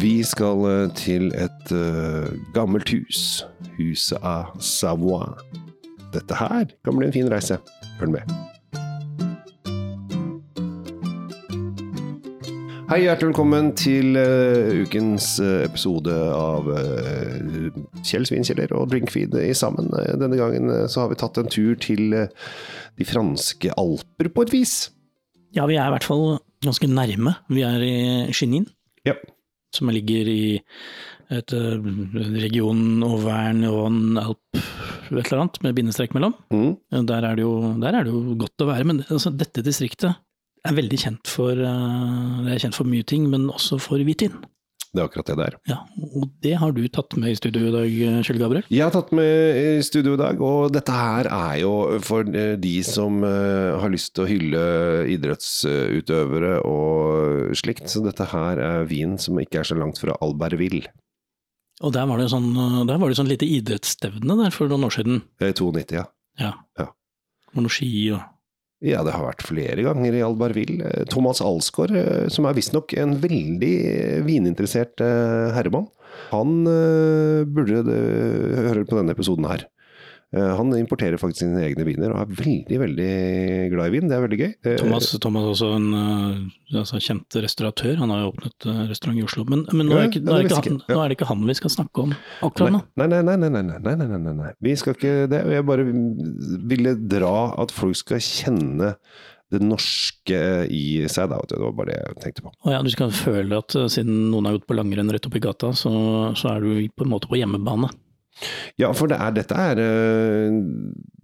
Vi skal eh, til et uh, gammelt hus. Huset av Savoie. Dette her kan bli en fin reise. Følg med. Hei, hjertelig velkommen til uh, ukens uh, episode av Kjell Svinkjeller og Drinkfeed i sammen. Denne gangen så har vi tatt en tur til de franske alper på et vis. Ja, vi er i hvert fall ganske nærme. Vi er i Chenin, Ja. Som ligger i et eh, region Auvergne og Alp, et eller annet, med bindestrek mellom. Mm. Der er det jo, der er det jo godt å være, men altså, dette distriktet er veldig kjent for, eh, det er kjent for mye ting, men også for hvitvin. Det er akkurat det det er. Ja, og det har du tatt med i studio i dag, Kjell Gabriel. Jeg har tatt med i studio i dag, og dette her er jo for eh, de som eh, har lyst til å hylle idrettsutøvere og slikt. Så dette her er vin som ikke er så langt fra Albertville. Og der var det sånn, der var det sånn lite idrettsstevne der for noen år siden. Eh, 92, ja. Ja. Ja. Og noe ski og Ja, det har vært flere ganger i Albertville. Eh, Thomas Alsgaard, eh, som er visstnok en veldig eh, vininteressert herremann, han burde høre på denne episoden her. Eh, han importerer faktisk sine egne viner og er veldig veldig glad i vin. Det er veldig gøy. Eh, Thomas, Thomas er også en eh, altså, kjent restauratør. Han har jo åpnet restaurant i Oslo. Men, men nå, er ikke, nå, er han, nå, er det ikke han vi skal snakke om akkurat nå. Nei, nei, nei. nei, nei, nei, nei, nei, nei. Vi skal ikke det. Jeg bare ville dra at folk skal kjenne det norske i seg. Da, det var bare det jeg tenkte på. Og ja, Du skal føle at siden noen har gått på langrenn rett opp i gata, så, så er du på en måte på hjemmebane. Ja, for det er, dette er eh,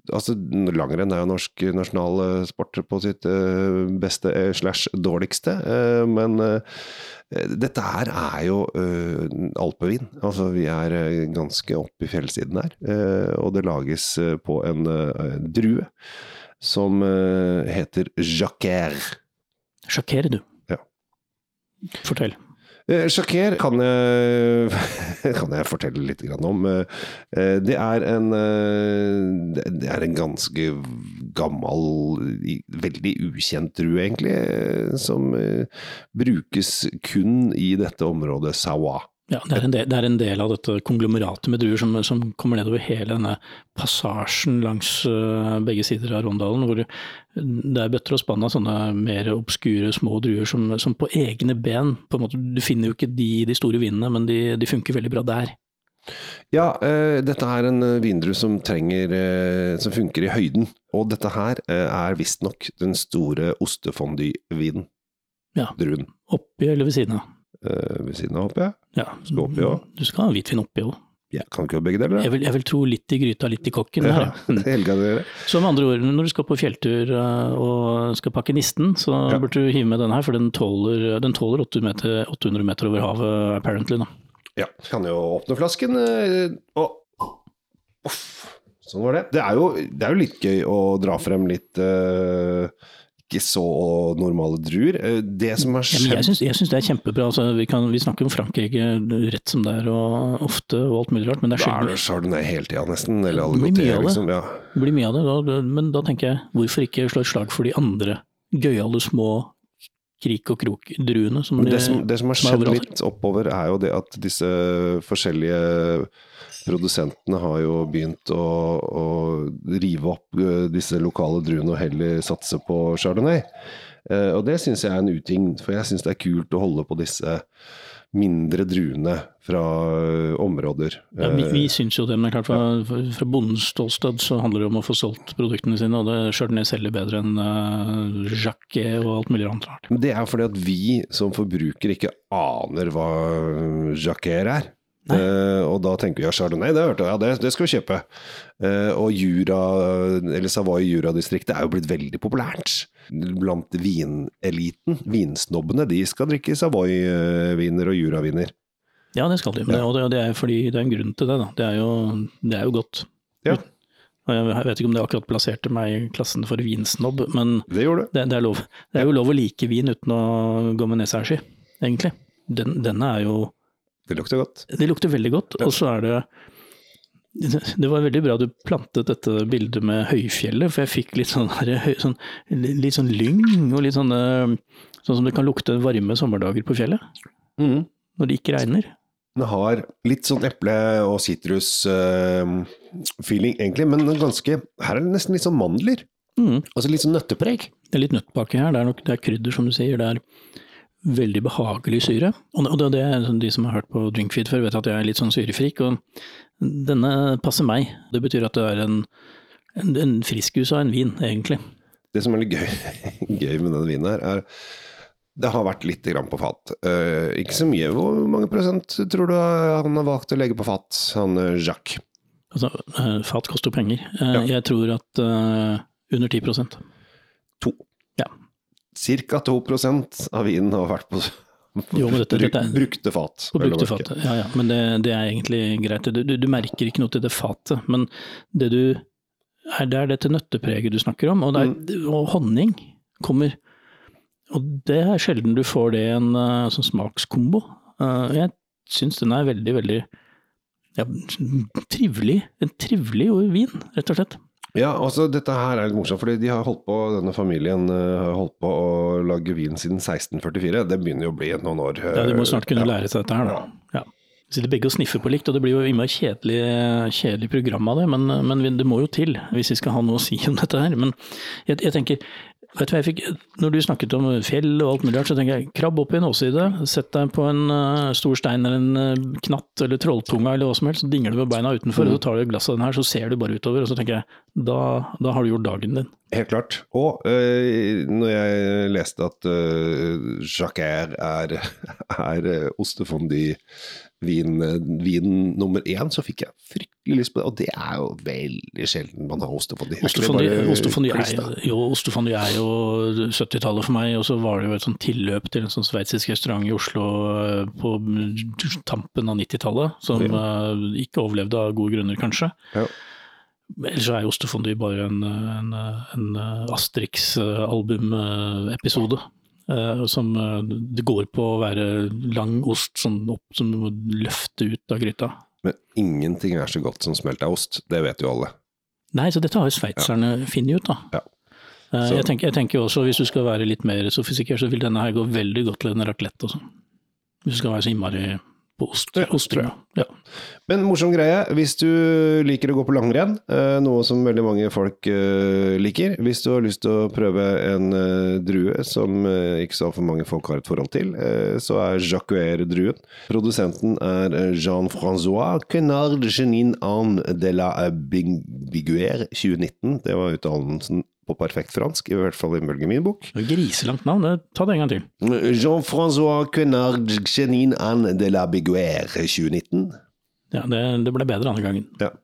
Altså, langrenn er jo norsk nasjonal eh, på sitt eh, beste slash dårligste, men dette her er jo alpevin. Altså, vi er ganske oppe i fjellsiden her, og det lages på en drue som heter Jacquer. Sjokkerer du? Ja. Fortell. Eh, Jacquer kan kan jeg fortelle litt om. Eh, eh, Det er en, det er en ganske gammel, veldig ukjent drue egentlig, som brukes kun i dette området Sawa. Ja, det er, en del, det er en del av dette konglomeratet med druer som, som kommer nedover hele denne passasjen langs øh, begge sider av Rondalen, hvor det er bøtter og spann av sånne mer obskure små druer som, som på egne ben på en måte, Du finner jo ikke de i de store vinene, men de, de funker veldig bra der. Ja, uh, dette er en vindru vindrue som trenger uh, Som funker i høyden. Og dette her uh, er visstnok den store ostefondy-vinen. Ja. Druen. Oppi eller ved siden av. Eh, ved siden av, håper jeg. Ja, Skal oppi òg. Du skal ha hvitvin oppi òg. Ja, kan ikke ha begge deler? Jeg, vil- jeg vil tro litt i gryta, litt i kokken. Ja, her, det. Så med andre ord, når du skal på fjelltur øh, og skal pakke nisten, så Ja. burde du hive med denne her, for den tåler, den tåler 800 meter, 800 meter over havet, apparently. Da. Ja, kan jo åpne flasken. eh, Og Uff, sånn var det. Det er, jo, det er jo litt gøy å dra frem litt eh, ikke så normale druer. Eh, Det som har skjedd ja, jeg syns det er kjempebra. Altså, vi, kan, vi snakker om Frankrike rett som det er, og ofte og alt mulig rart, men det er Da er sjelden det hele tida, nesten. Eller det. liksom. Ja. det blir mye av det. Da, men da tenker jeg, hvorfor ikke slå et slag for de andre gøyale små krik og krok-druene? Det som, det som har skjedd litt oppover, er jo det at disse forskjellige produsentene har jo begynt å, å rive opp eh, disse lokale druene og heller satse på chardonnay. Eh, Og det syns jeg er en uting, for jeg syns det er kult å holde på disse mindre druene fra eh, områder. ja, vi, vi syns jo det, men det er klart fra, fra bondens ståsted så handler det om å få solgt produktene sine, og det Chardonnay selger bedre enn uh, Jacquet og alt mulig annet rart. Men det er fordi at vi som forbruker ikke aner hva Jacquet er. Eh, og da tenker vi ja, chardonnay, det hørte jeg, ja, det, det skal vi kjøpe. Uh, og Jura, eller Savoy Jura-distriktet er jo blitt veldig populært. Blant vineliten, vinsnobbene, de skal drikke Savoy-viner og Jura-viner. Ja, det skal de, Ja. og det, er fordi det er en grunn til det. Da. Det, er jo, det er jo godt. Ja. Jeg vet ikke om det akkurat plasserte meg i klassen for vinsnobb, men Det det, det, er lov. det er jo lov å like vin uten å gå med nesa i sky, egentlig. Den, denne er jo Det lukter godt. Det lukter veldig godt, og så er det det var veldig bra du plantet dette bildet med høyfjellet, for jeg fikk litt sånn, her, sånn, litt sånn lyng og litt sånne Sånn som det kan lukte varme sommerdager på fjellet. Mm. når det ikke regner. Den har litt sånn eple- og sitrus-feeling, egentlig, men ganske Her er det nesten litt sånn mandler. Mm. Altså litt sånn nøttepreg. Det er litt nøttbake her. Det er nok det er krydder, som du sier. Det er veldig behagelig syre. Og det, det sånn de som har hørt på Drinkfeed før, vet at jeg er litt sånn syrefrik. Og denne passer meg. Det betyr at det er en, en, en friskus av en vin, egentlig. Det som er litt gøy, gøy med denne vinen her, er det har vært litt grann på fat. Uh, ikke så mye. Hvor mange prosent tror du han har valgt å legge på fat, han eh, Jacques? Altså, uh, fat koster penger. Ja. Jeg tror at under 10% To. Cirka 2% av vinen har vært på Jo, men dette- dette er- brukte fat. På brukte fat. Ja, ja. Men det, det er egentlig greit. Du, du, du merker ikke noe til det fatet. Men det du er, det er dette nøttepreget du snakker om. Og, det er, og honning kommer. Og det er sjelden du får det i en uh, sånn smakskombo. Uh, jeg syns den er veldig, veldig ja, trivelig. En trivelig vin, rett og slett. Ja, altså dette her er litt morsomt, fordi de har holdt på, denne familien eh, har holdt på å lage vin siden 1644. Det begynner jo å bli noen år. eh, Ja, De må snart kunne ja. lære seg dette her, da. Ja. De sitter begge og sniffer på likt, og det blir jo innmari kjedelig, kjedelig program av det, men, men det må jo til hvis vi skal ha noe å si om dette her. Men jeg, jeg tenker, vet du hva jeg fikk, når du snakket om fjell og alt mulig rart, så tenker jeg krabb opp i en åsside, sett deg på en uh, stor stein eller en uh, knatt eller trolltunga eller hva som helst, så dingler du med beina utenfor, og så tar du et glass av den her, så ser du bare utover, og så tenker jeg, da, da har du gjort dagen din. Helt klart. Og øh, når jeg leste at øh, Jacquer er, er øh, ostefondy-vin vin nummer én, så fikk jeg fryktelig lyst på det. Og det er jo veldig sjelden man har ostefondy. Ostefondy, bare er, jo, er jo 70-tallet for meg, og så var det jo et sånn tilløp til en sånn sveitsisk restaurant i Oslo eh, på tampen av 90-tallet, som ja. ikke overlevde av gode grunner, kanskje. Ja. Ellers er jo ostefondy bare en, en, en Asterix-albumepisode. Som eh, det går på å være lang ost sånn opp, som du må løfte ut av gryta. Men ingenting er så godt som smelta ost. Det vet jo alle. Nei, så dette har jo sveitserne funnet ut, da. Ja. Eh, Jeg, tenker, jeg tenker også, hvis du skal være litt mer sofistikert, så vil denne her gå veldig godt til en raclette også. Hvis du skal være så innmari på ost. Ja. Men morsom greie, hvis du liker å gå på langrenn, eh, noe som veldig mange folk eh, liker, hvis du har lyst til å prøve en eh, drue som ikke så altfor mange folk har et forhold til, så er Jacquer-druen. Produsenten er Jean-François Quenard Genin Anne de la Biguer 2019. Det var uttalelsen på perfekt fransk, i hvert fall ifølge min bok. Griselangt navn, ta det en gang til. Jean-François Quenard Genin Anne de la Biguerre 2019. Ja, det, det ble bedre andre gangen. Ja.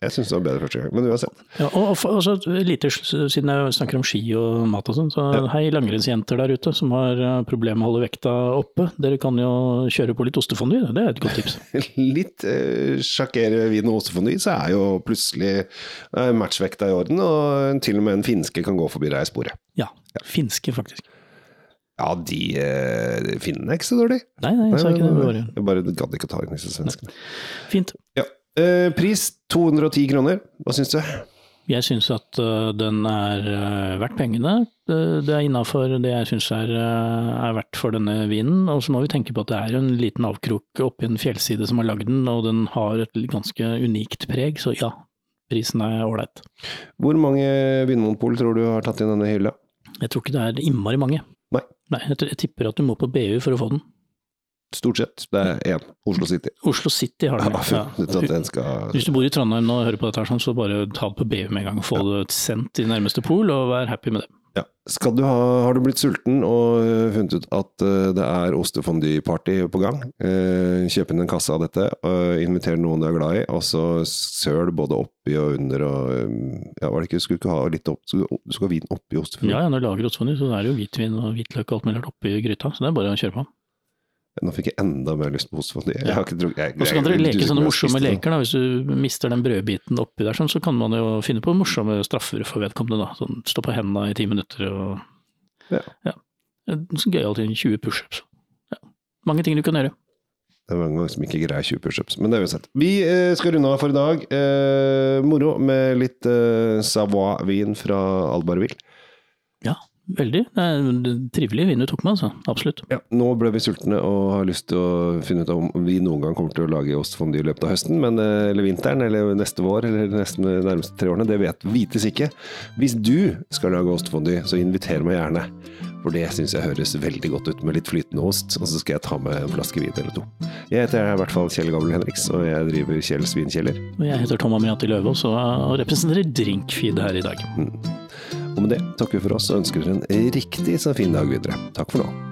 Jeg syns det var bedre første gang, men uansett. Ja, og, og, så lite, siden jeg snakker om ski og mat og sånn, så hei langrennsjenter der ute som har eh, problemer med å holde vekta oppe. Dere kan jo kjøre på litt ostefondy, det er et godt tips. Litt eh, sjakkere vin og ostefondy, så er jo plutselig eh, matchvekta i orden, og til og med en finske kan gå forbi deg i sporet. Ja, finske faktisk. Ja, de eh, finnene er ikke så dårlig. Nei, nei, jeg sa ikke det. Bare. Jeg bare gadd ikke å ta inn disse svenskene. Fint. Ja. Eh, pris 210 kroner. Hva syns du? Jeg syns at øh, den er øh, verdt pengene. Det, det er innafor det jeg syns er, er verdt for denne vinen. Og så må vi tenke på at det er en liten avkrok oppi en fjellside som har lagd den, og den har et ganske unikt preg, så ja, prisen er ålreit. Hvor mange vinmonopol tror du har tatt inn denne hylla? Jeg tror ikke det er innmari mange. Nei. Nei, jeg, jeg tipper at du må på BU for å få den. Stort sett. Det er én. Oslo City. Oslo City har den. Ja, den skal Hvis du bor i Trondheim nå og hører på dette, her sånn, så bare ta det på BU med en gang. Få det sendt til nærmeste pol, og vær happy med det. Ja. Skal du ha, har du blitt sulten og øh, funnet ut at øh, det er ostefondy-party på gang? Eh, kjøp inn en kasse av dette, og inviter noen du er glad i, og så søl både oppi og under og øh, Ja, var det ikke, skulle du ikke ha litt opp, skulle, du ha vin oppi ostefondy? Ja, ja, når du lager ostefondy, så er det jo hvitvin og hvitløk og alt mulig oppi gryta, så det er bare å kjøre på. Nå fikk jeg enda mer lyst på ostefondy. Jeg har ikke drukket jeg- Og så kan dere leke sånne morsomme leker, da. Hvis du mister den brødbiten oppi der, sånn, så kan man jo finne på morsomme straffer for vedkommende, da. Sånn stå på hendene i ti minutter og Ja. ja. Så Gøyalt i 20 pushups. Ja. Mange ting du kan gjøre. Det er mange som ikke greier 20 pushups, men det er uansett. sett. Vi eh, skal runde av for i dag. Eh, moro med litt eh, Savoie-vin fra Albarville. Ja, Veldig. Det er en trivelig vin du tok med, altså. Absolutt. Ja, nå ble vi sultne og har lyst til å finne ut om vi noen gang kommer til å lage ostefondue i løpet av høsten, men, eh, eller vinteren, eller neste vår, eller de neste, nærmeste tre årene. Det vet, vites ikke. Hvis du skal lage ostefondue, så inviter meg gjerne. For det syns jeg høres veldig godt ut med litt flytende ost, og så skal jeg ta med en flaske vin eller to. Jeg heter i hvert fall Kjell Gabel Henriks, og jeg driver Kjells vinkjeller. Og jeg heter Tom Amiati Løvaas og representerer Drinkfeed her i dag. Og med det takker vi for oss og ønsker dere en riktig så fin dag videre. Takk for nå.